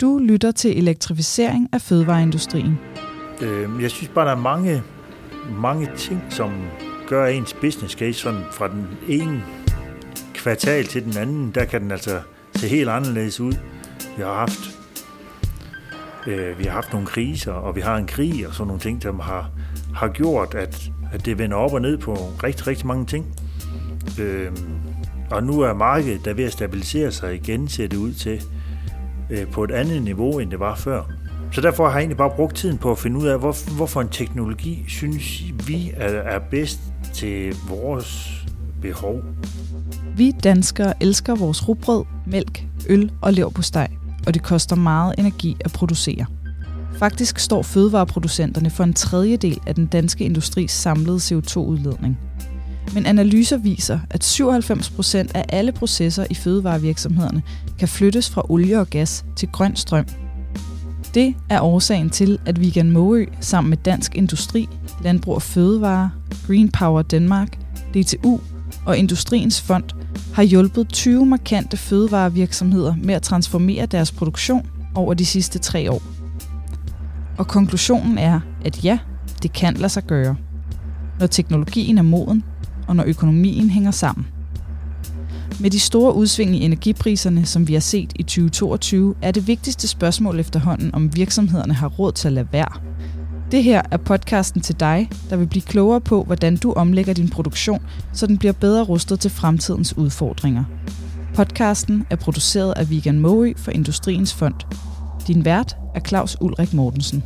Du lytter til elektrificering af fødevareindustrien. Øh, jeg synes bare, der er mange, mange ting, som gør ens business case sådan fra den ene kvartal til den anden. Der kan den altså se helt anderledes ud. Vi har haft, øh, vi har haft nogle kriser, og vi har en krig og sådan nogle ting, som har, har gjort, at, at det vender op og ned på rigtig, rigtig mange ting. Øh, og nu er markedet der ved at stabilisere sig igen, ser det ud til, øh, på et andet niveau, end det var før. Så derfor har jeg egentlig bare brugt tiden på at finde ud af, hvor, hvorfor en teknologi synes vi er, er bedst til vores behov. Vi danskere elsker vores rugbrød, mælk, øl og leverpostej, og det koster meget energi at producere. Faktisk står fødevareproducenterne for en tredjedel af den danske industris samlede CO2-udledning. Men analyser viser, at 97 procent af alle processer i fødevarevirksomhederne kan flyttes fra olie og gas til grøn strøm. Det er årsagen til, at Vegan Måø sammen med Dansk Industri, Landbrug og Fødevare, Green Power Danmark, DTU og Industriens Fond har hjulpet 20 markante fødevarevirksomheder med at transformere deres produktion over de sidste tre år. Og konklusionen er, at ja, det kan lade sig gøre. Når teknologien er moden, og når økonomien hænger sammen. Med de store udsving i energipriserne, som vi har set i 2022, er det vigtigste spørgsmål efterhånden, om virksomhederne har råd til at lade være. Det her er podcasten til dig, der vil blive klogere på, hvordan du omlægger din produktion, så den bliver bedre rustet til fremtidens udfordringer. Podcasten er produceret af Vegan Moe for Industriens Fond. Din vært er Claus Ulrik Mortensen.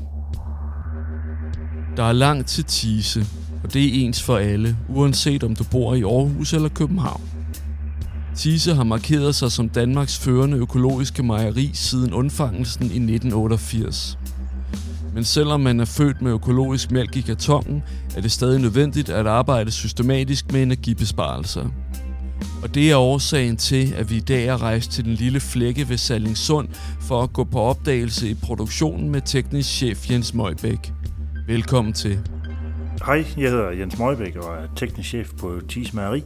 Der er langt til Tise, og det er ens for alle, uanset om du bor i Aarhus eller København. Tise har markeret sig som Danmarks førende økologiske mejeri siden undfangelsen i 1988. Men selvom man er født med økologisk mælk i kartongen, er det stadig nødvendigt at arbejde systematisk med energibesparelser. Og det er årsagen til, at vi i dag er rejst til den lille flække ved Sallingsund for at gå på opdagelse i produktionen med teknisk chef Jens Møjbæk. Velkommen til. Hej, jeg hedder Jens Møjbæk og er teknisk chef på Tis Mejeri.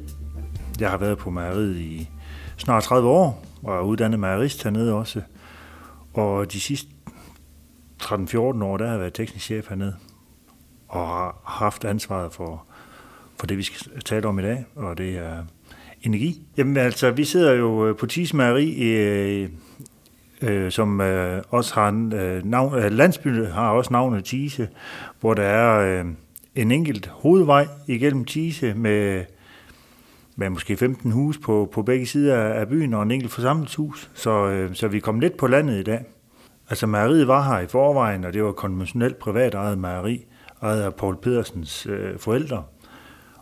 Jeg har været på mejeriet i snart 30 år og er uddannet mejerist hernede også. Og de sidste 13-14 år, der har jeg været teknisk chef hernede og har haft ansvaret for, for det, vi skal tale om i dag, og det er energi. Jamen altså, vi sidder jo øh, på Tis Mejeri, øh, øh, som øh, også har øh, navn, øh, landsbyen har også navnet Tise, hvor der er... Øh, en enkelt hovedvej igennem Tise med, med måske 15 hus på, på begge sider af byen og en enkelt forsamlingshus. Så, øh, så vi kom lidt på landet i dag. Altså mejeriet var her i forvejen, og det var konventionelt privat ejet mejeri, ejet af Paul Pedersens øh, forældre.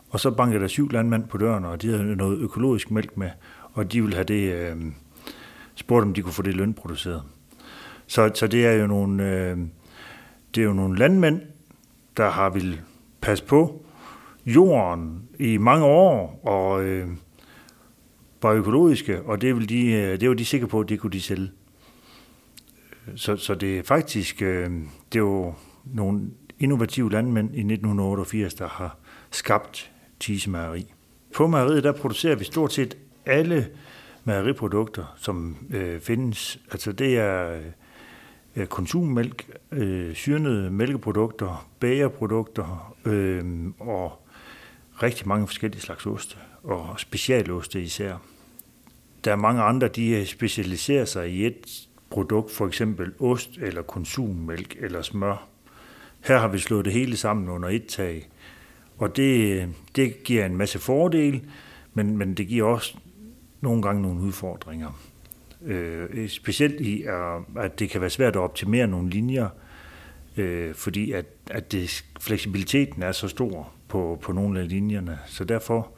Og så bankede der syv landmænd på døren, og de havde noget økologisk mælk med, og de ville have det, øh, spurgt om de kunne få det lønproduceret. Så, så det er jo nogle, øh, det er jo nogle landmænd, der har vil passe på jorden i mange år, og øh, var økologiske, og det, vil de, øh, det var de sikre på, at det kunne de sælge. Så, så det er faktisk øh, det er jo nogle innovative landmænd i 1988, der har skabt Tise Mejeri. På mejeriet der producerer vi stort set alle mejeriprodukter, som øh, findes. Altså det er øh, konsummælk, øh, syrnede mælkeprodukter, bagerprodukter øh, og rigtig mange forskellige slags oste, og specialoste især. Der er mange andre, de øh, specialiserer sig i et produkt, for eksempel ost eller konsummælk eller smør. Her har vi slået det hele sammen under et tag, og det, det giver en masse fordele, men, men det giver også nogle gange nogle udfordringer. Øh, specielt i, at det kan være svært at optimere nogle linjer, øh, fordi at, at det, fleksibiliteten er så stor på, på nogle af linjerne. Så derfor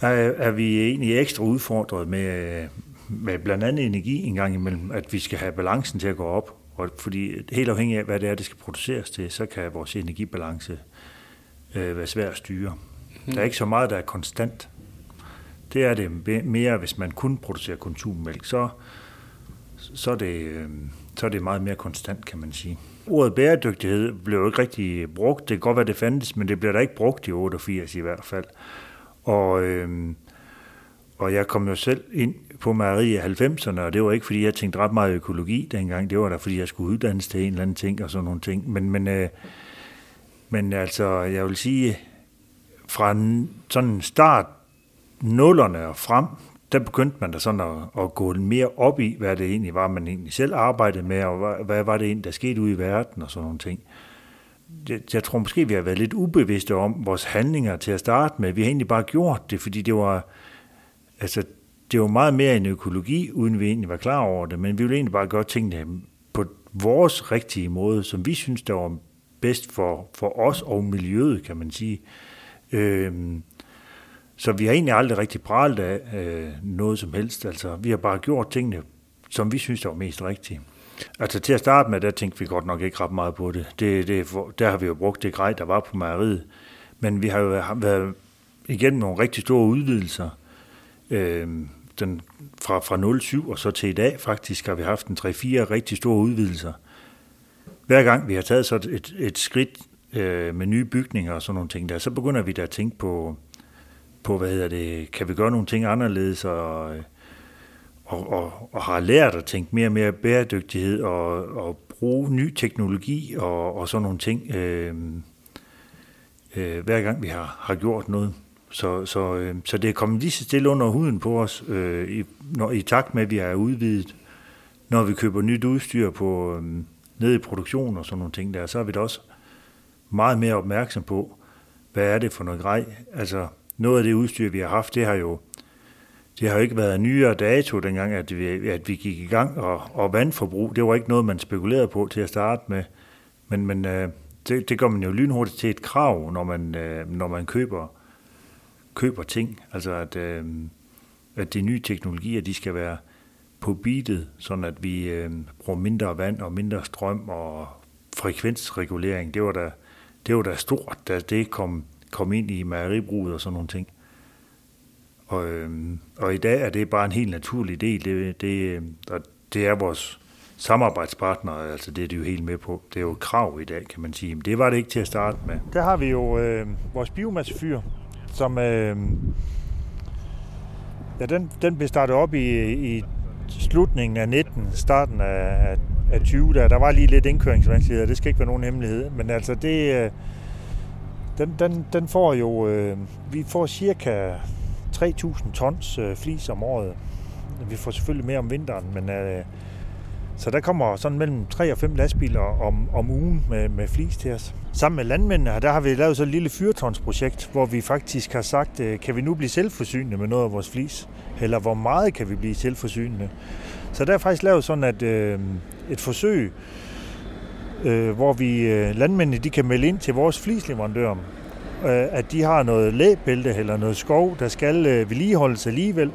er, er vi egentlig ekstra udfordret med, med blandt andet energi en gang imellem, at vi skal have balancen til at gå op. Og fordi helt afhængig af, hvad det er, det skal produceres til, så kan vores energibalance øh, være svær at styre. Mm. Der er ikke så meget, der er konstant. Det er det mere, hvis man kun producerer konsummælk, så, så, er det, øh, så er det meget mere konstant, kan man sige. Ordet bæredygtighed blev jo ikke rigtig brugt. Det kan godt være, det fandtes, men det blev da ikke brugt i 88 i hvert fald. Og, øh, og jeg kom jo selv ind på mejeri i 90'erne, og det var ikke, fordi jeg tænkte ret meget økologi dengang. Det var da, fordi jeg skulle uddannes til en eller anden ting og sådan nogle ting. Men, men, øh, men altså, jeg vil sige, fra sådan start nullerne og frem, der begyndte man da sådan at, at gå mere op i, hvad det egentlig var, man egentlig selv arbejdede med, og hvad, hvad var det egentlig, der skete ude i verden og sådan nogle ting. Jeg, jeg tror måske, vi har været lidt ubevidste om vores handlinger til at starte med. Vi har egentlig bare gjort det, fordi det var, altså, det var meget mere en økologi, uden vi egentlig var klar over det, men vi ville egentlig bare gøre tingene på vores rigtige måde, som vi synes, der var bedst for, for os og miljøet, kan man sige. Øhm, så vi har egentlig aldrig rigtig pralt af øh, noget som helst. Altså, vi har bare gjort tingene, som vi synes, der var mest rigtige. Altså til at starte med, der tænkte vi godt nok ikke ret meget på det. det, det der har vi jo brugt det grej, der var på mejeriet. Men vi har jo været igennem nogle rigtig store udvidelser. Øh, den, fra, fra 07 og så til i dag faktisk har vi haft en 3-4 rigtig store udvidelser. Hver gang vi har taget så et, et skridt øh, med nye bygninger og sådan nogle ting der, så begynder vi da at tænke på, på hvad hedder det, kan vi gøre nogle ting anderledes og, og, og, og har lært at tænke mere og mere bæredygtighed og, og bruge ny teknologi og, og sådan nogle ting, øh, øh, hver gang vi har, har gjort noget. Så, så, øh, så det er kommet lige så stille under huden på os, øh, i, når, i takt med, at vi er udvidet. Når vi køber nyt udstyr på, øh, ned i produktion og sådan nogle ting der, så er vi da også meget mere opmærksom på, hvad er det for noget grej. Altså, noget af det udstyr, vi har haft, det har jo det har jo ikke været nyere dato dengang, at vi, at vi gik i gang, og, og vandforbrug, det var ikke noget, man spekulerede på til at starte med. Men, men øh, det, det gør man jo lynhurtigt til et krav, når man, øh, når man køber køber ting. Altså at, øh, at de nye teknologier, de skal være på beatet, sådan at vi øh, bruger mindre vand og mindre strøm og frekvensregulering. Det var da, det var da stort, da det kom, kom ind i mejeribruget og sådan nogle ting. Og, øh, og i dag er det bare en helt naturlig del. Det, det, øh, det er vores samarbejdspartnere, altså det er de jo helt med på. Det er jo et krav i dag, kan man sige. Men det var det ikke til at starte med. Der har vi jo øh, vores biomassefyr, som øh, ja, den, den blev startet op i, i slutningen af 19, starten af, af 20, der, der var lige lidt indkøringsvanskeligheder, det skal ikke være nogen hemmelighed, men altså det, øh, den, den, den får jo, øh, vi får cirka 3.000 tons øh, flis om året. Vi får selvfølgelig mere om vinteren, men øh, så der kommer sådan mellem 3 og 5 lastbiler om, om ugen med, med flis til os. Sammen med landmændene, der har vi lavet så et lille fyrtonsprojekt, hvor vi faktisk har sagt, øh, kan vi nu blive selvforsynende med noget af vores flis? Eller hvor meget kan vi blive selvforsynende? Så der er faktisk lavet sådan at, øh, et forsøg, øh, hvor vi øh, landmændene de kan melde ind til vores flisleverandør, øh, at de har noget læbælte eller noget skov, der skal øh, vedligeholdes alligevel.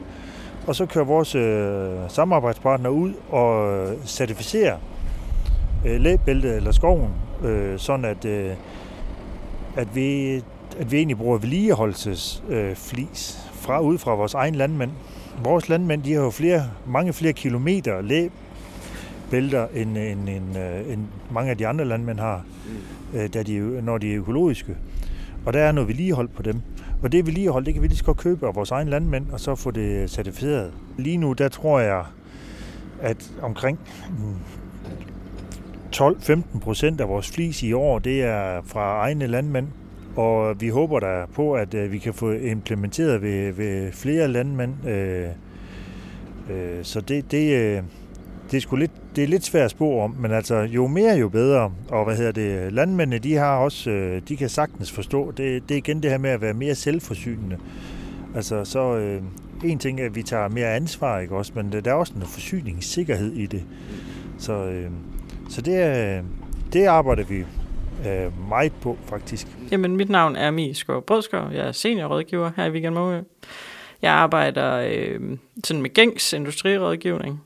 Og så kører vores øh, samarbejdspartner ud og øh, certificerer øh, læbæltet eller skoven, øh, sådan at, øh, at, vi, at vi egentlig bruger vedligeholdelsesflis øh, flis fra, ud fra vores egen landmænd. Vores landmænd de har jo flere, mange flere kilometer læbælter, end, end, end, øh, end mange af de andre landmænd har, øh, da de, når de er økologiske. Og der er noget vedligehold på dem. Og det vedligehold, det kan vi lige så godt købe af vores egen landmænd, og så få det certificeret. Lige nu, der tror jeg, at omkring 12-15 procent af vores flis i år, det er fra egne landmænd. Og vi håber da på, at øh, vi kan få implementeret ved, ved flere landmænd. Så det, det, det er, sgu lidt, det er lidt svært at spå om, men altså jo mere jo bedre. Og hvad hedder det, landmændene de har også, øh, de kan sagtens forstå, det, det er igen det her med at være mere selvforsynende. Altså så øh, en ting er, at vi tager mere ansvar, ikke også, men der er også en forsyningssikkerhed i det. Så, øh, så det, det arbejder vi øh, meget på, faktisk. Jamen, mit navn er Mie Skov Brødskov. Jeg er seniorrådgiver her i Weekend Måge. Jeg arbejder øh, sådan med gængs industrirådgivning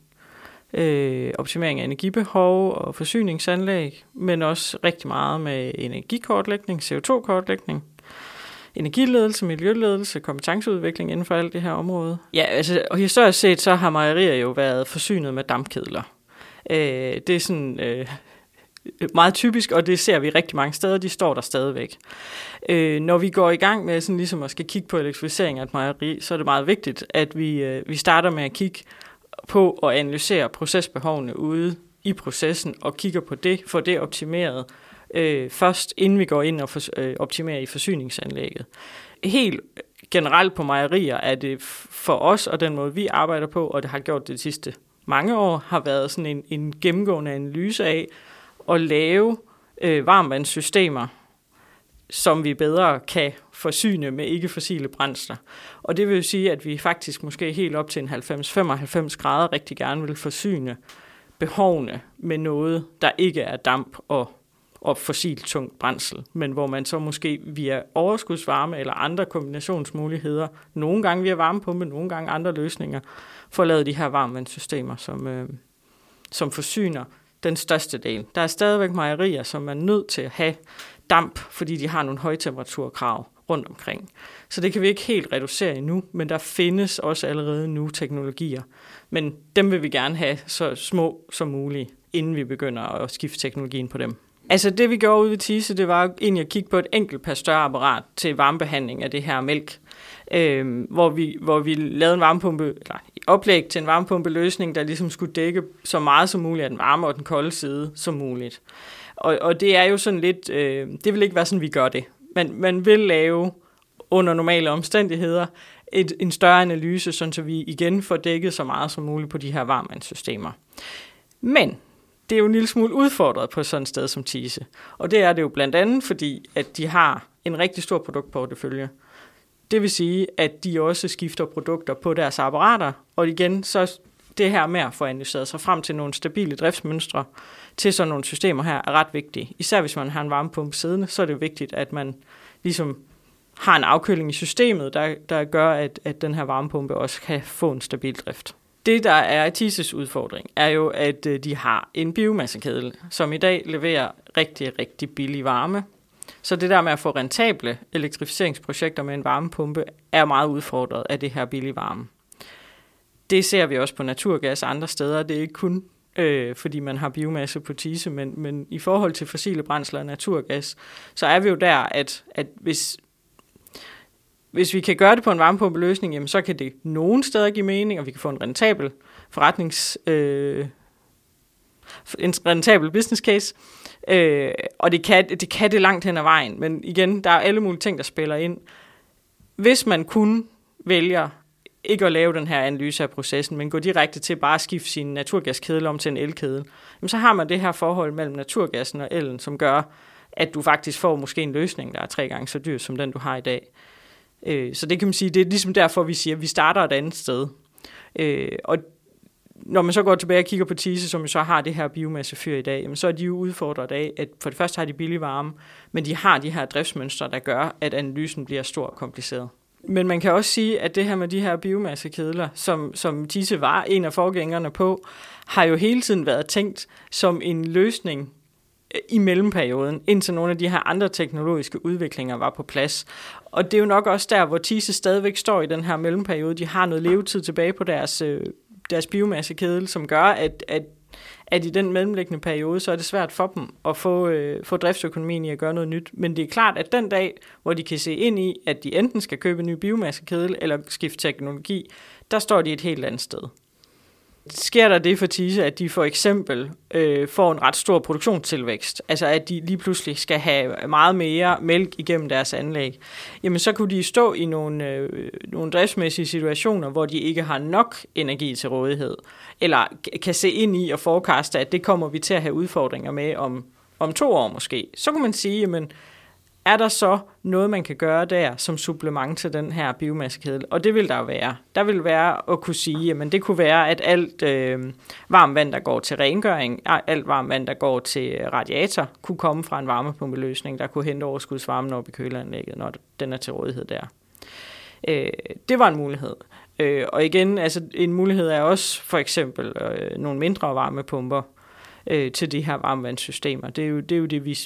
øh, optimering af energibehov og forsyningsanlæg, men også rigtig meget med energikortlægning, CO2-kortlægning, energiledelse, miljøledelse, kompetenceudvikling inden for alt det her område. Ja, altså, og historisk set, så har mejerier jo været forsynet med dampkedler. Øh, det er sådan... Øh, meget typisk, og det ser vi rigtig mange steder, de står der stadigvæk. Øh, når vi går i gang med sådan ligesom at skal kigge på elektrificering af et mejeri, så er det meget vigtigt, at vi, øh, vi starter med at kigge på og analysere procesbehovene ude i processen, og kigger på det, for det optimeret øh, først, inden vi går ind og for, øh, optimerer i forsyningsanlægget. Helt generelt på mejerier er det for os, og den måde vi arbejder på, og det har gjort det de sidste mange år, har været sådan en, en gennemgående analyse af at lave øh, varmvandssystemer, som vi bedre kan forsyne med ikke-fossile brændsler. Og det vil jo sige, at vi faktisk måske helt op til en 90-95 grader rigtig gerne vil forsyne behovene med noget, der ikke er damp og, og fossilt tungt brændsel, men hvor man så måske via overskudsvarme eller andre kombinationsmuligheder, nogle gange via varmepumpe, nogle gange andre løsninger, får lavet de her varmvandssystemer, som, øh, som forsyner den største del. Der er stadigvæk mejerier, som er nødt til at have damp, fordi de har nogle højtemperaturkrav rundt omkring. Så det kan vi ikke helt reducere endnu, men der findes også allerede nu teknologier. Men dem vil vi gerne have så små som muligt, inden vi begynder at skifte teknologien på dem. Altså det vi gjorde ude ved Tise, det var egentlig at kigge på et enkelt par større apparat til varmebehandling af det her mælk. Øh, hvor, vi, hvor vi lavede en varmepumpe, eller oplæg til en varmepumpeløsning, der ligesom skulle dække så meget som muligt af den varme og den kolde side som muligt. Og, og det er jo sådan lidt, øh, det vil ikke være sådan, vi gør det. Man, man vil lave under normale omstændigheder et, en større analyse, sådan så vi igen får dækket så meget som muligt på de her varmvandssystemer. Men det er jo en lille smule udfordret på sådan et sted som Tise. Og det er det jo blandt andet, fordi at de har en rigtig stor produktportefølje. Det vil sige, at de også skifter produkter på deres apparater, og igen, så det her med at få analyseret sig frem til nogle stabile driftsmønstre til sådan nogle systemer her er ret vigtigt. Især hvis man har en varmepumpe siddende, så er det vigtigt, at man ligesom har en afkøling i systemet, der, der gør, at, at den her varmepumpe også kan få en stabil drift. Det, der er TISES udfordring, er jo, at øh, de har en biomassekedel, som i dag leverer rigtig, rigtig billig varme. Så det der med at få rentable elektrificeringsprojekter med en varmepumpe, er meget udfordret af det her billige varme. Det ser vi også på naturgas andre steder. Det er ikke kun øh, fordi man har biomasse på tise, men, men i forhold til fossile brændsler og naturgas, så er vi jo der, at, at hvis, hvis vi kan gøre det på en varmepumpeløsning, jamen så kan det nogen steder give mening, og vi kan få en rentabel forretnings... Øh, en rentabel business case, øh, og det kan, det kan det langt hen ad vejen, men igen, der er alle mulige ting, der spiller ind. Hvis man kun vælger ikke at lave den her analyse af processen, men gå direkte til bare at skifte sin naturgaskedel om til en elkedel, jamen så har man det her forhold mellem naturgassen og elen, som gør, at du faktisk får måske en løsning, der er tre gange så dyr som den, du har i dag. Øh, så det kan man sige, det er ligesom derfor, vi siger, at vi starter et andet sted. Øh, og når man så går tilbage og kigger på Tise, som jo så har det her biomassefyr i dag, jamen så er de jo udfordret af, at for det første har de billig varme, men de har de her driftsmønstre, der gør, at analysen bliver stor og kompliceret. Men man kan også sige, at det her med de her biomassekedler, som, som Tise var en af forgængerne på, har jo hele tiden været tænkt som en løsning øh, i mellemperioden, indtil nogle af de her andre teknologiske udviklinger var på plads. Og det er jo nok også der, hvor Tise stadigvæk står i den her mellemperiode. De har noget levetid tilbage på deres, øh, deres biomassekedel, som gør, at, at, at i den mellemliggende periode, så er det svært for dem at få, øh, få driftsøkonomien i at gøre noget nyt. Men det er klart, at den dag, hvor de kan se ind i, at de enten skal købe en ny biomassekedel eller skifte teknologi, der står de et helt andet sted sker der det for Tise, at de for eksempel øh, får en ret stor produktionstilvækst, altså at de lige pludselig skal have meget mere mælk igennem deres anlæg, jamen så kunne de stå i nogle, øh, nogle driftsmæssige situationer, hvor de ikke har nok energi til rådighed, eller kan se ind i og forekaste, at det kommer vi til at have udfordringer med om, om to år måske. Så kunne man sige, jamen er der så noget, man kan gøre der som supplement til den her biomassekedel? Og det vil der være. Der vil være at kunne sige, at det kunne være, at alt øh, varmt vand, der går til rengøring, alt varmt vand, der går til radiator, kunne komme fra en varmepumpeløsning, der kunne hente overskudsvarmen op i køleanlægget, når den er til rådighed der. Øh, det var en mulighed. Øh, og igen, altså en mulighed er også for eksempel øh, nogle mindre varmepumper øh, til de her varmvandssystemer. Det er jo det, er jo det vi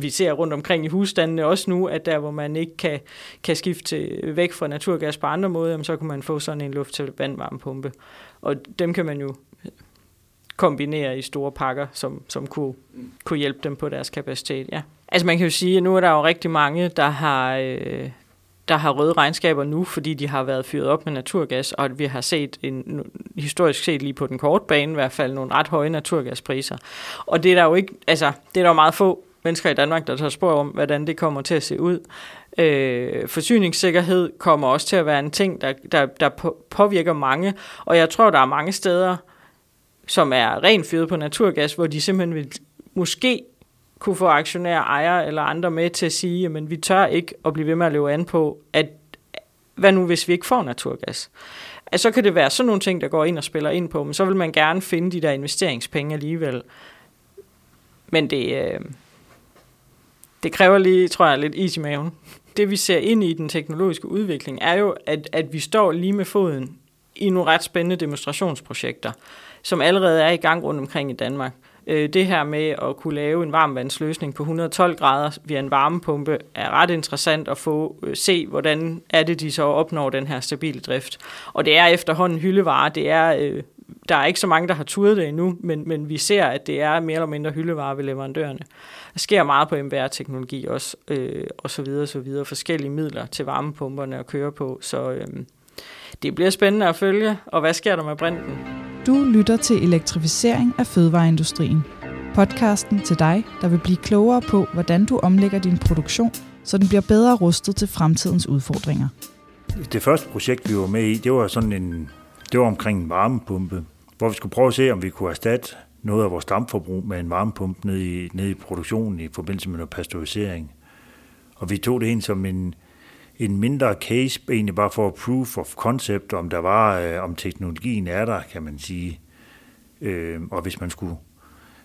vi ser rundt omkring i husstandene også nu, at der, hvor man ikke kan, kan skifte væk fra naturgas på andre måder, så kan man få sådan en luft til vandvarmepumpe. Og dem kan man jo kombinere i store pakker, som, som kunne, kunne hjælpe dem på deres kapacitet. Ja. Altså man kan jo sige, at nu er der jo rigtig mange, der har, øh, der har røde regnskaber nu, fordi de har været fyret op med naturgas, og at vi har set en, historisk set lige på den korte bane i hvert fald nogle ret høje naturgaspriser. Og det er der jo ikke, altså det er der jo meget få mennesker i Danmark, der tager spor om, hvordan det kommer til at se ud. Øh, forsyningssikkerhed kommer også til at være en ting, der, der, der påvirker mange, og jeg tror, der er mange steder, som er rent fyret på naturgas, hvor de simpelthen vil måske kunne få aktionærer, ejere eller andre med til at sige, men vi tør ikke at blive ved med at leve an på, at hvad nu hvis vi ikke får naturgas? Altså, så kan det være sådan nogle ting, der går ind og spiller ind på, men så vil man gerne finde de der investeringspenge alligevel. Men det, øh, det kræver lige, tror jeg, lidt is i maven. Det vi ser ind i den teknologiske udvikling, er jo, at, at vi står lige med foden i nogle ret spændende demonstrationsprojekter, som allerede er i gang rundt omkring i Danmark. Øh, det her med at kunne lave en varmvandsløsning på 112 grader via en varmepumpe er ret interessant at få øh, se, hvordan er det, de så opnår den her stabile drift. Og det er efterhånden hyldevare. Det er, øh, der er ikke så mange, der har turet det endnu, men, men vi ser, at det er mere eller mindre hyldevare ved leverandørerne. Der sker meget på MVR-teknologi også, øh, og så videre, så videre. Forskellige midler til varmepumperne at køre på, så øh, det bliver spændende at følge. Og hvad sker der med brinten? Du lytter til elektrificering af fødevareindustrien. Podcasten til dig, der vil blive klogere på, hvordan du omlægger din produktion, så den bliver bedre rustet til fremtidens udfordringer. Det første projekt, vi var med i, det var sådan en, det var omkring en varmepumpe, hvor vi skulle prøve at se, om vi kunne erstatte noget af vores dampforbrug med en varmepumpe nede i, nede i produktionen i forbindelse med noget pasteurisering. Og vi tog det ind som en, en mindre case, egentlig bare for proof of concept, om der var, øh, om teknologien er der, kan man sige. Øh, og hvis man skulle,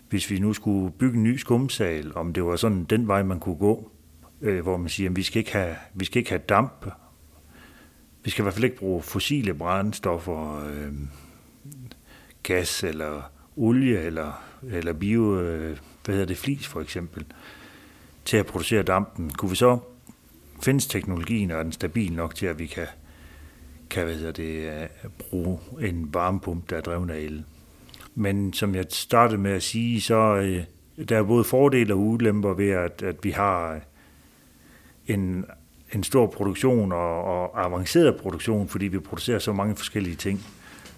hvis vi nu skulle bygge en ny skumsal, om det var sådan den vej, man kunne gå, øh, hvor man siger, at vi skal ikke have, vi skal ikke have damp, vi skal i hvert fald ikke bruge fossile brændstoffer, øh, gas eller olie eller, eller bio, øh, hvad hedder det, flis for eksempel, til at producere dampen. Kunne vi så findes teknologien, og er den stabil nok til, at vi kan, kan hvad hedder det, øh, bruge en varmepumpe, der er drevet af el. Men som jeg startede med at sige, så øh, der er både fordele og ulemper ved, at, at vi har øh, en, en stor produktion og, og avanceret produktion, fordi vi producerer så mange forskellige ting.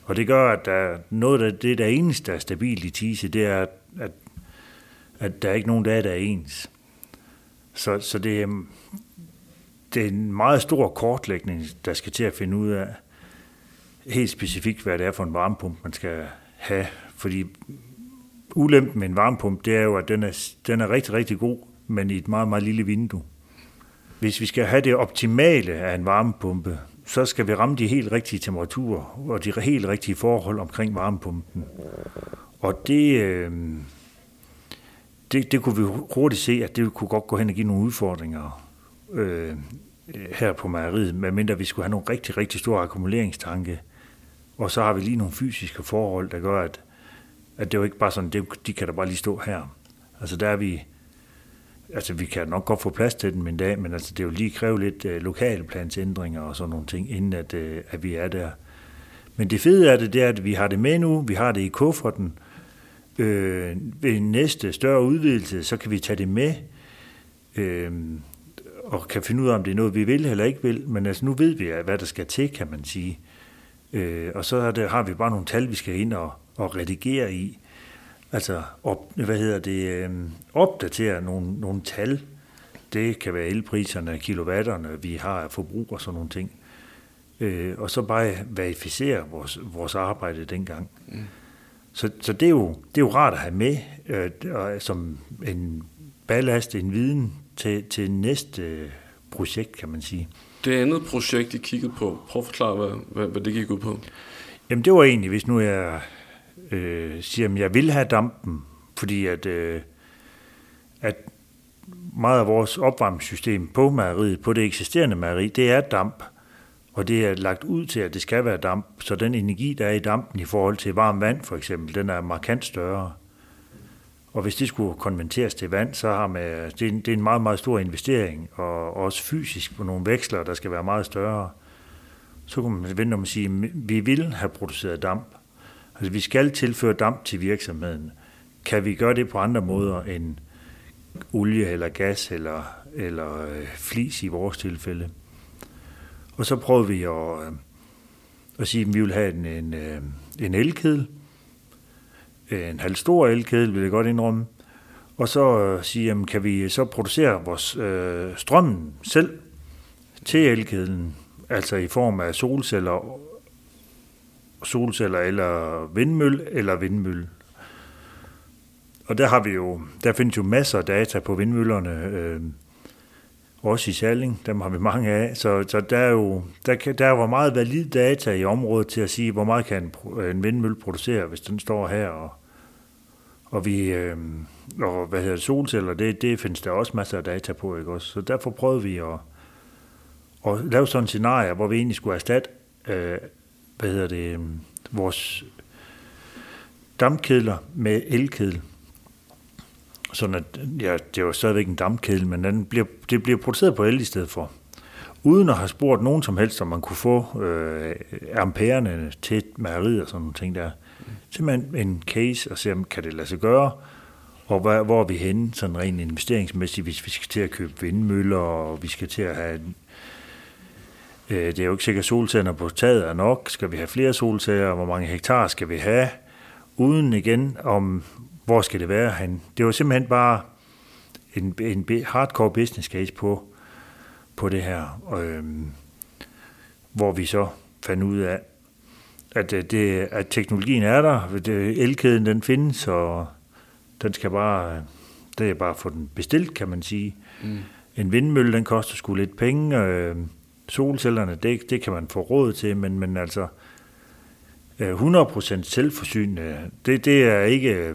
Og det gør, at der, noget af det, der eneste, der er stabilt i Tise, det er, at, at der er ikke nogen dage, der er ens. Så, så det, det er en meget stor kortlægning, der skal til at finde ud af helt specifikt, hvad det er for en varmepumpe, man skal have. Fordi ulempen med en varmepumpe, det er jo, at den er, den er rigtig, rigtig god, men i et meget, meget lille vindue. Hvis vi skal have det optimale af en varmepumpe, så skal vi ramme de helt rigtige temperaturer og de helt rigtige forhold omkring varmepumpen. Og det, øh, det, det kunne vi hurtigt se, at det kunne godt gå hen og give nogle udfordringer øh, her på mejeriet, medmindre vi skulle have nogle rigtig, rigtig store akkumuleringstanke. Og så har vi lige nogle fysiske forhold, der gør, at, at det jo ikke bare sådan, det, de kan da bare lige stå her. Altså der er vi, altså vi kan nok godt få plads til dem en dag, men altså det er jo lige kræve lidt øh, lokalplansændringer og sådan nogle ting, inden at, øh, at vi er der. Men det fede er det, det er, at vi har det med nu, vi har det i kufferten. Øh, ved næste større udvidelse, så kan vi tage det med. Øh, og kan finde ud af, om det er noget, vi vil eller ikke vil. Men altså, nu ved vi, hvad der skal til, kan man sige. Øh, og så det, har vi bare nogle tal, vi skal ind og, og redigere i. Altså, op, hvad hedder det, øh, opdatere nogle, nogle tal. Det kan være elpriserne, kilowatterne, vi har forbrug og sådan nogle ting. Øh, og så bare verificere vores, vores arbejde dengang. Mm. Så, så det, er jo, det er jo rart at have med øh, som en ballast, en viden til, til næste projekt, kan man sige. Det andet projekt, I kiggede på, prøv at forklare, hvad, hvad, hvad det gik ud på. Jamen det var egentlig, hvis nu jeg øh, siger, at jeg vil have dampen, fordi at, øh, at meget af vores opvarmningssystem på mejeriet, på det eksisterende mejeri, det er damp. Og det er lagt ud til, at det skal være damp, så den energi, der er i dampen i forhold til varmt vand for eksempel, den er markant større. Og hvis det skulle konverteres til vand, så har man, altså, det, er en, det er en meget, meget stor investering, og også fysisk på nogle veksler, der skal være meget større. Så kunne man vente om at sige, at vi vil have produceret damp, Altså vi skal tilføre damp til virksomheden. Kan vi gøre det på andre måder end olie eller gas eller, eller øh, flis i vores tilfælde? Og så prøvede vi at, øh, at sige, at vi vil have en, en, øh, en elkedel, en halv stor elkedel, vil jeg godt indrømme, og så øh, sige, jamen, kan vi så producere vores øh, strøm selv til elkedlen, altså i form af solceller, solceller eller vindmølle eller vindmølle. Og der har vi jo, der findes jo masser af data på vindmøllerne, øh, også i Salling, dem har vi mange af, så, så der er jo der, kan, der var meget valid data i området til at sige, hvor meget kan en, en vindmølle producere, hvis den står her, og, og vi, øh, og hvad hedder det, solceller, det, det findes der også masser af data på, ikke også? Så derfor prøvede vi at, at lave sådan en scenarie, hvor vi egentlig skulle erstatte, øh, hvad hedder det, øhm, vores dampkedler med elkedel. Sådan at, ja, det er jo stadigvæk en dampkedel, men den bliver, det bliver produceret på el i stedet for. Uden at have spurgt nogen som helst, om man kunne få øh, ampererne til mejeriet og sådan nogle ting der. Simpelthen en case og se, om kan det lade sig gøre, og hvor, hvor er vi henne sådan rent investeringsmæssigt, hvis vi skal til at købe vindmøller, og vi skal til at have... Øh, det er jo ikke sikkert, at solceller på taget er nok. Skal vi have flere solceller? Hvor mange hektar skal vi have? Uden igen om, hvor skal det være hen. Det var simpelthen bare en, en hardcore business case på, på det her, øh, hvor vi så fandt ud af, at, øh, det, at teknologien er der, elkæden den findes, og den skal bare, det er bare at få den bestilt, kan man sige. Mm. En vindmølle, den koster sgu lidt penge. Øh, solcellerne, det, det kan man få råd til, men, men altså 100% øh, selvforsynende, det, det er ikke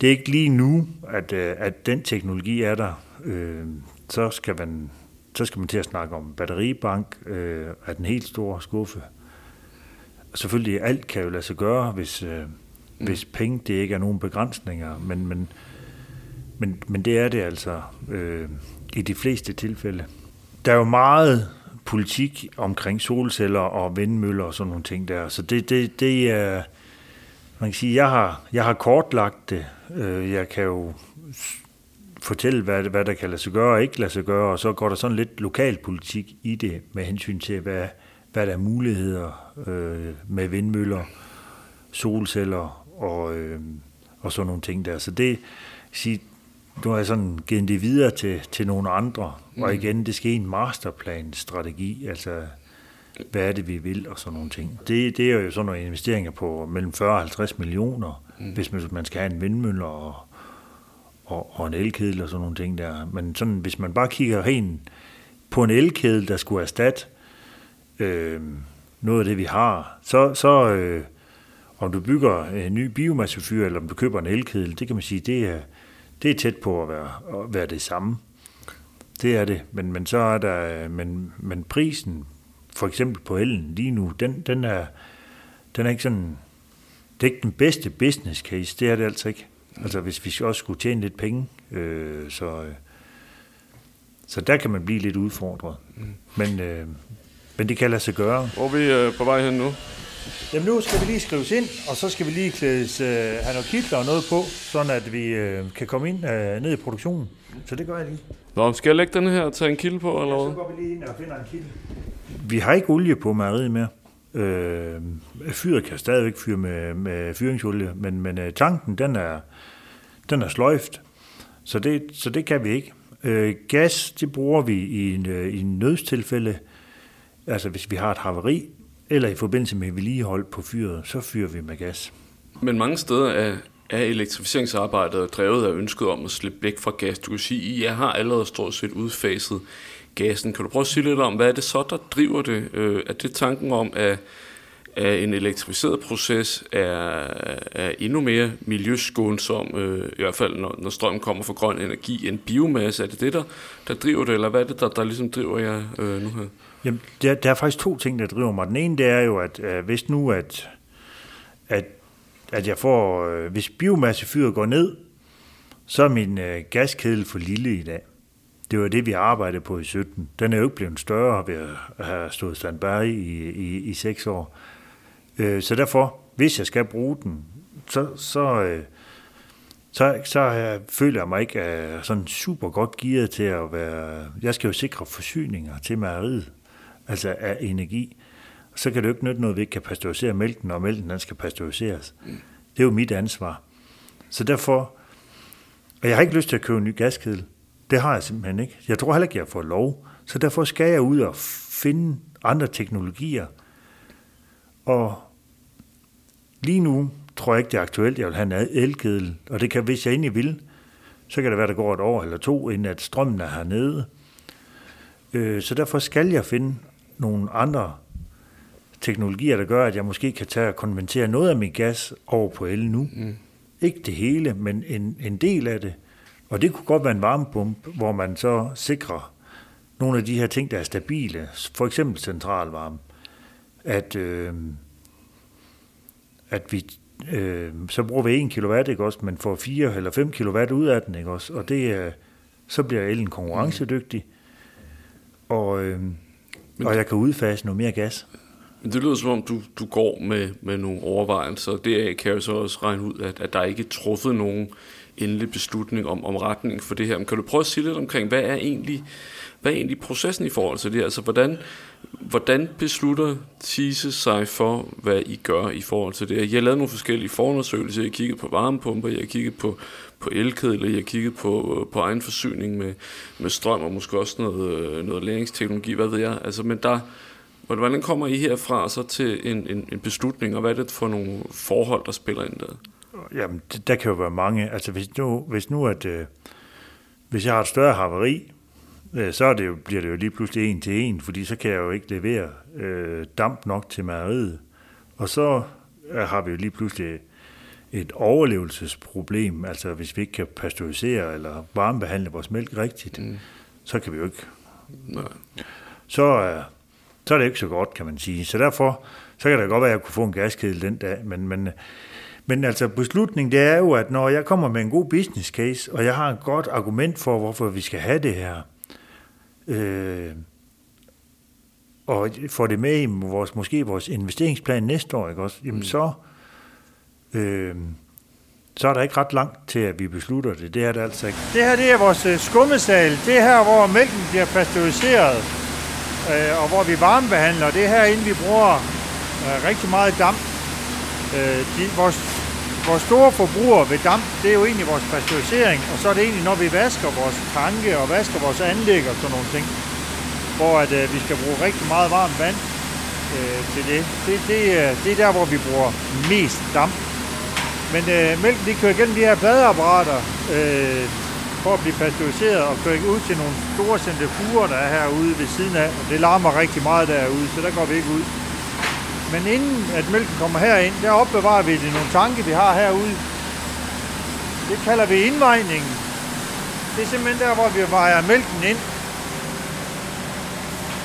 det er ikke lige nu, at, øh, at den teknologi er der. Øh, så skal man så skal man til at snakke om batteribank øh, af den helt store skuffe. Selvfølgelig alt kan jo lade sig gøre, hvis, øh, mm. hvis penge det ikke er nogen begrænsninger, men, men, men, men det er det altså øh, i de fleste tilfælde. Der er jo meget politik omkring solceller og vindmøller og sådan nogle ting der, så det, det, det er, man kan sige, jeg har, jeg har kortlagt det. Øh, jeg kan jo fortælle, hvad, hvad der kan lade sig gøre og ikke lade sig gøre, og så går der sådan lidt lokalpolitik i det med hensyn til, hvad, hvad der er muligheder øh, med vindmøller, solceller og, øh, og sådan nogle ting der. Så det, sige, nu har jeg sådan givet det videre til, til nogle andre, mm. og igen, det skal en masterplan-strategi, altså hvad er det, vi vil, og sådan nogle ting. Det, det er jo sådan nogle investeringer på mellem 40 og 50 millioner, mm. hvis man, man skal have en vindmølle og, og, og en elkedel og sådan nogle ting der. Men sådan, hvis man bare kigger hen på en elkedel, der skulle erstatte øh, noget af det, vi har, så, så øh, om du bygger en ny biomassefyr, eller om du køber en elkedel, det kan man sige, det er, det er tæt på at være, at være det samme. Det er det, men, men så er der, men, men prisen for eksempel på ellen lige nu, den, den, er, den er ikke sådan, det er ikke den bedste business case, det er det altså ikke. Altså hvis vi også skulle tjene lidt penge, øh, så, øh, så der kan man blive lidt udfordret. Mm. Men, øh, men det kan lade sig gøre. Hvor er vi øh, på vej hen nu? Jamen nu skal vi lige skrives ind, og så skal vi lige klædes, øh, have noget kitler og noget på, sådan at vi øh, kan komme ind øh, ned i produktionen. Så det gør jeg lige. Nå, skal jeg lægge den her og tage en kilde på, eller hvad? Ja, så går vi lige ind og finder en kilde. Vi har ikke olie på mejeriet mere. Øh, fyret kan stadigvæk fyre med, med fyringsolie, men, men øh, tanken, den er, den er sløjft, så det, så det kan vi ikke. Øh, gas, det bruger vi i en, øh, i en nødstilfælde, altså hvis vi har et haveri, eller i forbindelse med vedligehold på fyret, så fyrer vi med gas. Men mange steder er, er elektrificeringsarbejdet drevet af ønsket om at slippe væk fra gas. Du kan sige, at I har allerede stort set udfaset gassen. Kan du prøve at sige lidt om, hvad er det så, der driver det? Øh, er det tanken om, at, at en elektrificeret proces er, er endnu mere miljøskånsom, øh, i hvert fald når, når strømmen kommer fra grøn energi, end biomasse? Er det det, der, der driver det, eller hvad er det, der, der ligesom driver jer øh, nu her? Jamen, der, der er faktisk to ting, der driver mig. Den ene, det er jo, at øh, hvis nu, at, at, at jeg får, øh, hvis biomassefyret går ned, så er min øh, gaskedel for lille i dag. Det var det, vi arbejdede på i 17. Den er jo ikke blevet større ved at have stået standby i, i, i seks år. Øh, så derfor hvis jeg skal bruge den, så, så, øh, så, så øh, føler jeg mig ikke øh, sådan super godt gearet til at være... Jeg skal jo sikre forsyninger til mejeriet, altså af energi. Så kan det jo ikke nytte noget, at vi ikke kan pasteurisere mælken, når mælken den skal pasteuriseres. Det er jo mit ansvar. Så derfor... Og jeg har ikke lyst til at købe en ny gaskedel. Det har jeg simpelthen ikke. Jeg tror heller ikke, jeg får lov. Så derfor skal jeg ud og finde andre teknologier. Og lige nu tror jeg ikke, det er aktuelt. Jeg vil have en elkedel, og det kan, hvis jeg egentlig vil, så kan det være, der går et år eller to, inden at strømmen er hernede. Øh, så derfor skal jeg finde nogle andre teknologier, der gør, at jeg måske kan tage og konvertere noget af min gas over på el nu. Mm. Ikke det hele, men en, en del af det. Og det kunne godt være en varmepumpe, hvor man så sikrer nogle af de her ting, der er stabile, for eksempel centralvarme, at, øh, at vi øh, så bruger vi 1 kW, ikke også, men får 4 eller 5 kW ud af den, ikke også, og det er, så bliver elen konkurrencedygtig, og, øh, og jeg kan udfase noget mere gas. Men det lyder som om, du, du går med, med nogle overvejelser. Det kan jeg så også regne ud, at, at der ikke er truffet nogen endelig beslutning om, om retning for det her. Men kan du prøve at sige lidt omkring, hvad er egentlig, hvad er egentlig processen i forhold til det? Altså, hvordan, hvordan beslutter Tise sig for, hvad I gør i forhold til det? Jeg har lavet nogle forskellige forundersøgelser. Jeg har kigget på varmepumper, jeg har kigget på, på elkedler, jeg har kigget på, øh, på egen forsyning med, med strøm og måske også noget, øh, noget læringsteknologi, hvad ved jeg. Altså, men der, hvordan kommer I herfra så til en, en, en beslutning, og hvad er det for nogle forhold, der spiller ind der? Jamen, der kan jo være mange. Altså, hvis nu, hvis nu at, øh, hvis jeg har et større haveri, så er det jo, bliver det jo lige pludselig en til en, fordi så kan jeg jo ikke levere øh, damp nok til mejeriet. Og så øh, har vi jo lige pludselig et overlevelsesproblem, altså hvis vi ikke kan pasteurisere eller varmebehandle vores mælk rigtigt, mm. så kan vi jo ikke. Nej. Så, øh, så er det ikke så godt, kan man sige. Så derfor, så kan det godt være, at jeg kunne få en gaskedel den dag, men, men men altså beslutningen, det er jo, at når jeg kommer med en god business case, og jeg har et godt argument for, hvorfor vi skal have det her, øh, og får det med i vores, måske vores investeringsplan næste år, ikke også? Jamen mm. så, øh, så er der ikke ret langt til, at vi beslutter det. Det er det altså ikke. Det her, det er vores øh, skummesal. Det er her, hvor mælken bliver pasteuriseret, øh, og hvor vi varmebehandler. Det er herinde, vi bruger øh, rigtig meget damp. Øh, de, vores vores store forbruger ved damp, det er jo egentlig vores pasteurisering, og så er det egentlig, når vi vasker vores tanke og vasker vores anlæg og sådan nogle ting, hvor at, øh, vi skal bruge rigtig meget varmt vand øh, til det. Det, det, øh, det er der, hvor vi bruger mest damp. Men øh, mælken, de kører igennem de her badeapparater øh, for at blive pasteuriseret og kører ud til nogle store centrifuger, der er herude ved siden af. Og det larmer rigtig meget derude, så der går vi ikke ud. Men inden at mælken kommer herind, der opbevarer vi det nogle tanke, vi har herude. Det kalder vi indvejningen. Det er simpelthen der, hvor vi vejer mælken ind.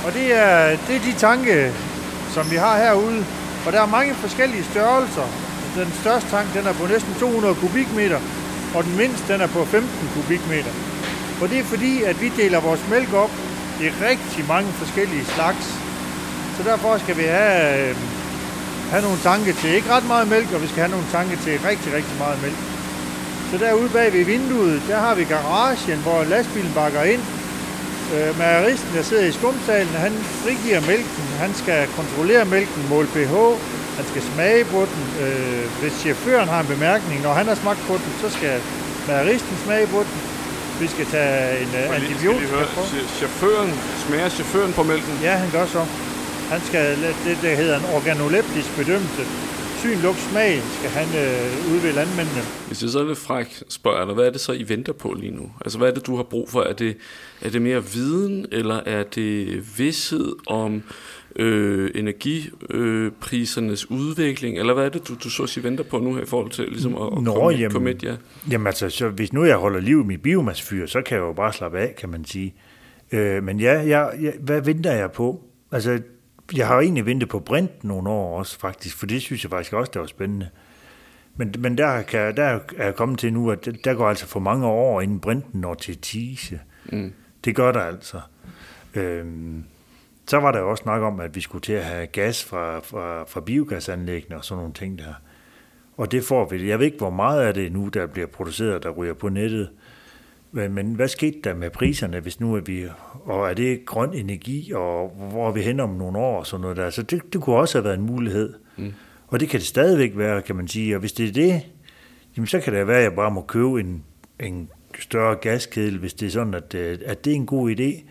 Og det er, det er de tanke, som vi har herude. Og der er mange forskellige størrelser. Den største tank, den er på næsten 200 kubikmeter, og den mindste, den er på 15 kubikmeter. Og det er fordi, at vi deler vores mælk op i rigtig mange forskellige slags. Så derfor skal vi have øh, have nogle tanke til ikke ret meget mælk, og vi skal have nogle tanke til rigtig, rigtig meget mælk. Så derude bag ved vinduet, der har vi garagen, hvor lastbilen bakker ind. Øh, mageristen, der sidder i skumsalen, han frigiver mælken. Han skal kontrollere mælken, måle pH, han skal smage på den. Øh, hvis chaufføren har en bemærkning, når han har smagt på den, så skal mageristen smage på den. Vi skal tage en uh, antibiotika på. Chaufføren, smager chaufføren på mælken? Ja, han gør så. Han skal, det, der hedder en organoleptisk bedømmelse. Syn, lugt, smag skal han øh, udvide landmændene. Hvis jeg så lidt fræk, spørger dig, hvad er det så, I venter på lige nu? Altså, hvad er det, du har brug for? Er det, er det mere viden, eller er det vidshed om øh, energiprisernes øh, udvikling? Eller hvad er det, du, du så at sige venter på nu her i forhold til ligesom at, at Nå, komme, jamen, komme ja? Jamen altså, så hvis nu jeg holder liv i mit biomassefyr, så kan jeg jo bare slappe af, kan man sige. Øh, men ja, jeg, jeg, hvad venter jeg på? Altså, jeg har egentlig ventet på Brint nogle år også, faktisk, for det synes jeg faktisk også, der var spændende. Men, men der, kan, der er jeg kommet til nu, at der går altså for mange år, inden Brinten når til Tise. Mm. Det gør der altså. Øhm, så var der også snak om, at vi skulle til at have gas fra, fra, fra biogasanlæggene og sådan nogle ting der. Og det får vi. Jeg ved ikke, hvor meget af det nu, der bliver produceret, der ryger på nettet. Men, hvad skete der med priserne, hvis nu er vi... Og er det grøn energi, og hvor er vi hen om nogle år og sådan noget der? Så det, det kunne også have været en mulighed. Mm. Og det kan det stadigvæk være, kan man sige. Og hvis det er det, jamen så kan det være, at jeg bare må købe en, en større gaskedel, hvis det er sådan, at, øh, at det er en god idé.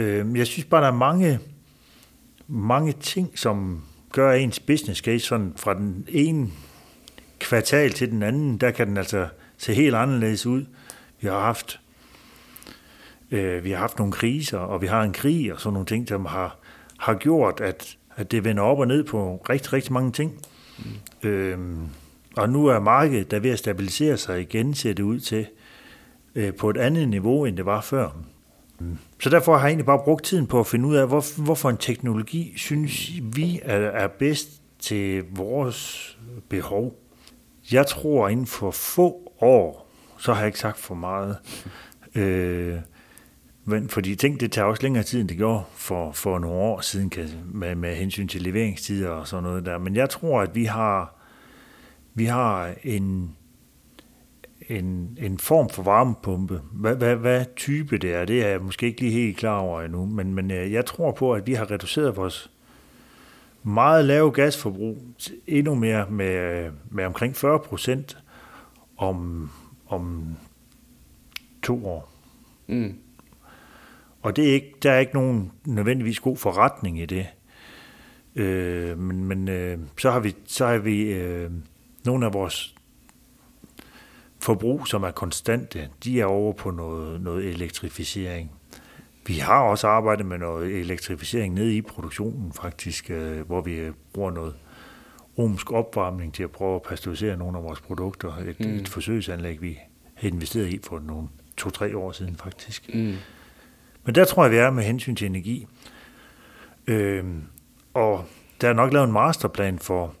Øh, jeg synes bare, der er mange, mange ting, som gør ens business case sådan fra den ene kvartal til den anden, der kan den altså se helt anderledes ud. Vi har haft øh, vi har haft nogle kriser, og vi har en krig og sådan nogle ting, som har, har gjort, at, at det vender op og ned på rigtig, rigtig mange ting. Mm. Øhm, og nu er markedet der ved at stabilisere sig igen, ser det ud til, øh, på et andet niveau, end det var før. Så derfor har jeg egentlig bare brugt tiden på at finde ud af, hvor, hvorfor en teknologi synes vi er, er bedst til vores behov. Jeg tror, inden for få år, så har jeg ikke sagt for meget. Øh, men fordi ting, det tager også længere tid, end det gjorde for, for nogle år siden, kan, med, med hensyn til leveringstider og sådan noget der. Men jeg tror, at vi har, vi har en, en, en form for varmepumpe. Hvad, hvad, hvad type det er, det er jeg måske ikke lige helt klar over endnu, men, men øh, jeg tror på, at vi har reduceret vores meget lave gasforbrug endnu mere med, med omkring 40 procent om, om to år. Mm. Og det er ikke, der er ikke nogen nødvendigvis god forretning i det. Øh, men men øh, så har vi, så har vi øh, nogle af vores forbrug, som er konstante, de er over på noget, noget elektrificering. Vi har også arbejdet med noget elektrificering nede i produktionen faktisk, øh, hvor vi bruger noget romsk opvarmning til at prøve at pasteurisere nogle af vores produkter. Et, mm. et forsøgsanlæg, vi har investeret i for nogle to-tre år siden faktisk. Mm. Men der tror jeg, vi er med hensyn til energi. Øh, og der er nok lavet en masterplan for,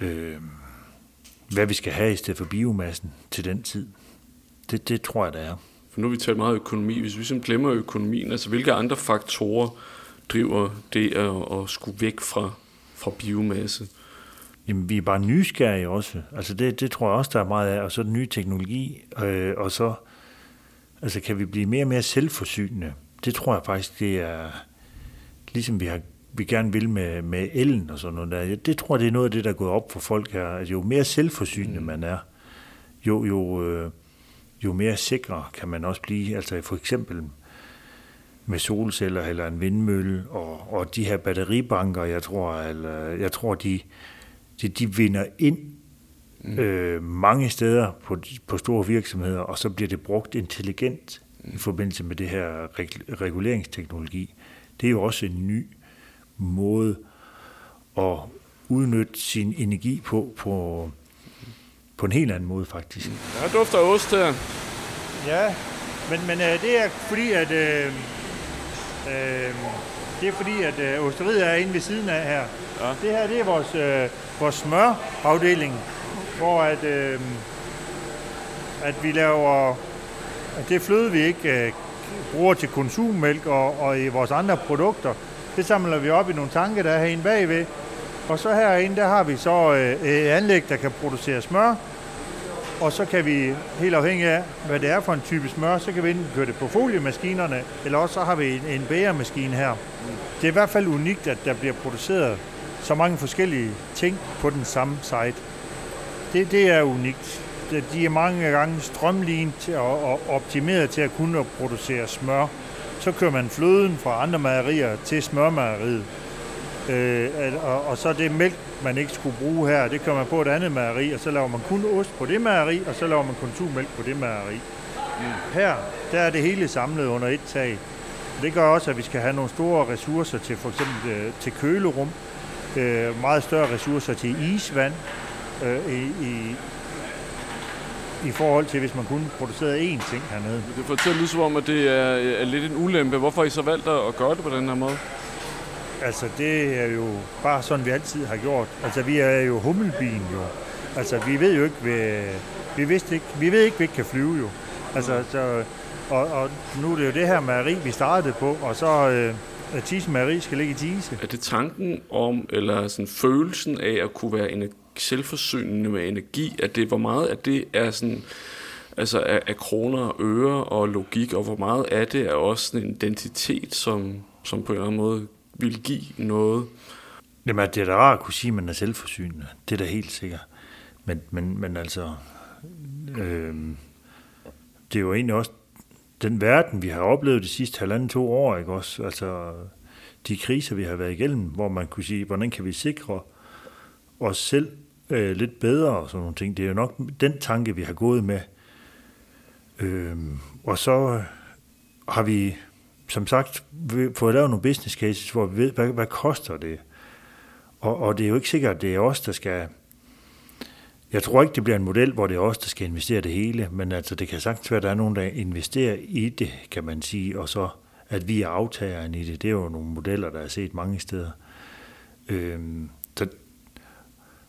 øh, hvad vi skal have i stedet for biomassen til den tid. Det, det tror jeg, der er. For nu har vi talt meget økonomi. Hvis vi simpelthen glemmer økonomien, altså hvilke andre faktorer driver det at, at skulle væk fra, fra biomasse? Jamen, vi er bare nysgerrige også. Altså, det, det tror jeg også, der er meget af. Og så den nye teknologi, øh, og så altså, kan vi blive mere og mere selvforsynende. Det tror jeg faktisk, det er ligesom vi har vi gerne vil med, med elen og sådan noget der. Det tror jeg, det er noget af det, der er gået op for folk her. Altså, jo mere selvforsynende mm. man er, jo, jo, øh, jo mere sikre kan man også blive. Altså for eksempel med solceller eller en vindmølle og, og de her batteribanker, jeg tror, eller, jeg tror de, de, de vinder ind mm. øh, mange steder på, på store virksomheder, og så bliver det brugt intelligent mm. i forbindelse med det her reguleringsteknologi. Det er jo også en ny måde at udnytte sin energi på, på, på en helt anden måde faktisk. Der dufter ost her. Ja, men, men øh, det er fordi, at øh, øh, det er fordi, at øh, osteriet er inde ved siden af her. Ja. Det her, det er vores, øh, vores smørafdeling, hvor at, øh, at vi laver, at det fløde, vi ikke øh, bruger til konsummælk og, og i vores andre produkter, det samler vi op i nogle tanke, der er herinde bagved. Og så herinde, der har vi så øh, et anlæg, der kan producere smør. Og så kan vi, helt afhængig af, hvad det er for en type smør, så kan vi enten køre det på foliemaskinerne, eller også så har vi en, en bæremaskine her. Det er i hvert fald unikt, at der bliver produceret så mange forskellige ting på den samme site. Det, det er unikt. De er mange gange strømlignet og optimeret til at kunne producere smør så kører man fløden fra andre mejerier til smørmejeriet. Øh, og, og så det mælk, man ikke skulle bruge her, det kører man på et andet mejeri, og så laver man kun ost på det mejeri, og så laver man konsumælk på det mejeri. Mm. Her, der er det hele samlet under et tag. Det gør også, at vi skal have nogle store ressourcer til for eksempel øh, til kølerum, øh, meget større ressourcer til isvand øh, i, i, i forhold til, hvis man kun producerede én ting hernede. Det fortæller lidt som om, at det er, er lidt en ulempe. Hvorfor har I så valgt at gøre det på den her måde? Altså, det er jo bare sådan, vi altid har gjort. Altså, vi er jo hummelbien jo. Altså, vi ved jo ikke, vi, vi, vidste ikke, vi ved ikke, vi ikke kan flyve jo. Altså, så Og, og nu er det jo det her mejeri, vi startede på, og så øh, at Tise Mejeri skal ligge i Tise. Er det tanken om, eller sådan følelsen af at kunne være energi, selvforsynende med energi, at det, hvor meget af det er sådan, altså af, af kroner og øre og logik, og hvor meget af det er også sådan en identitet, som, som på en eller anden måde vil give noget? Jamen, det er da rart at kunne sige, at man er selvforsynende. Det er da helt sikkert. Men, men, men altså, øh, det er jo egentlig også den verden, vi har oplevet de sidste halvanden to år, ikke også? Altså, de kriser, vi har været igennem, hvor man kunne sige, hvordan kan vi sikre os selv øh, lidt bedre og sådan nogle ting. Det er jo nok den tanke, vi har gået med. Øh, og så har vi, som sagt, fået lavet nogle business cases, hvor vi ved, hvad, hvad koster det? Og, og det er jo ikke sikkert, at det er os, der skal jeg tror ikke, det bliver en model, hvor det er os, der skal investere det hele, men altså, det kan sagtens være, at der er nogen, der investerer i det, kan man sige, og så at vi er aftageren i det. Det er jo nogle modeller, der er set mange steder. Øhm, så,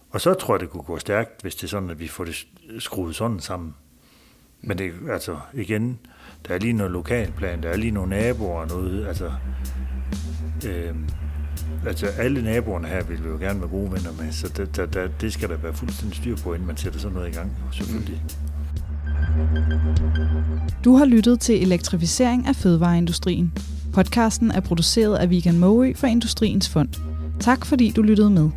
og så tror jeg, det kunne gå stærkt, hvis det er sådan, at vi får det skruet sådan sammen. Men det altså igen, der er lige noget lokalplan, der er lige nogle naboer og noget, altså, øh, altså alle naboerne her vil vi jo gerne være gode venner med, så det, det, det, det skal der være fuldstændig styr på, inden man sætter sådan noget i gang, selvfølgelig. Mm. Du har lyttet til Elektrificering af fødevareindustrien. Podcasten er produceret af Vegan Moe for Industriens Fond. Tak fordi du lyttede med.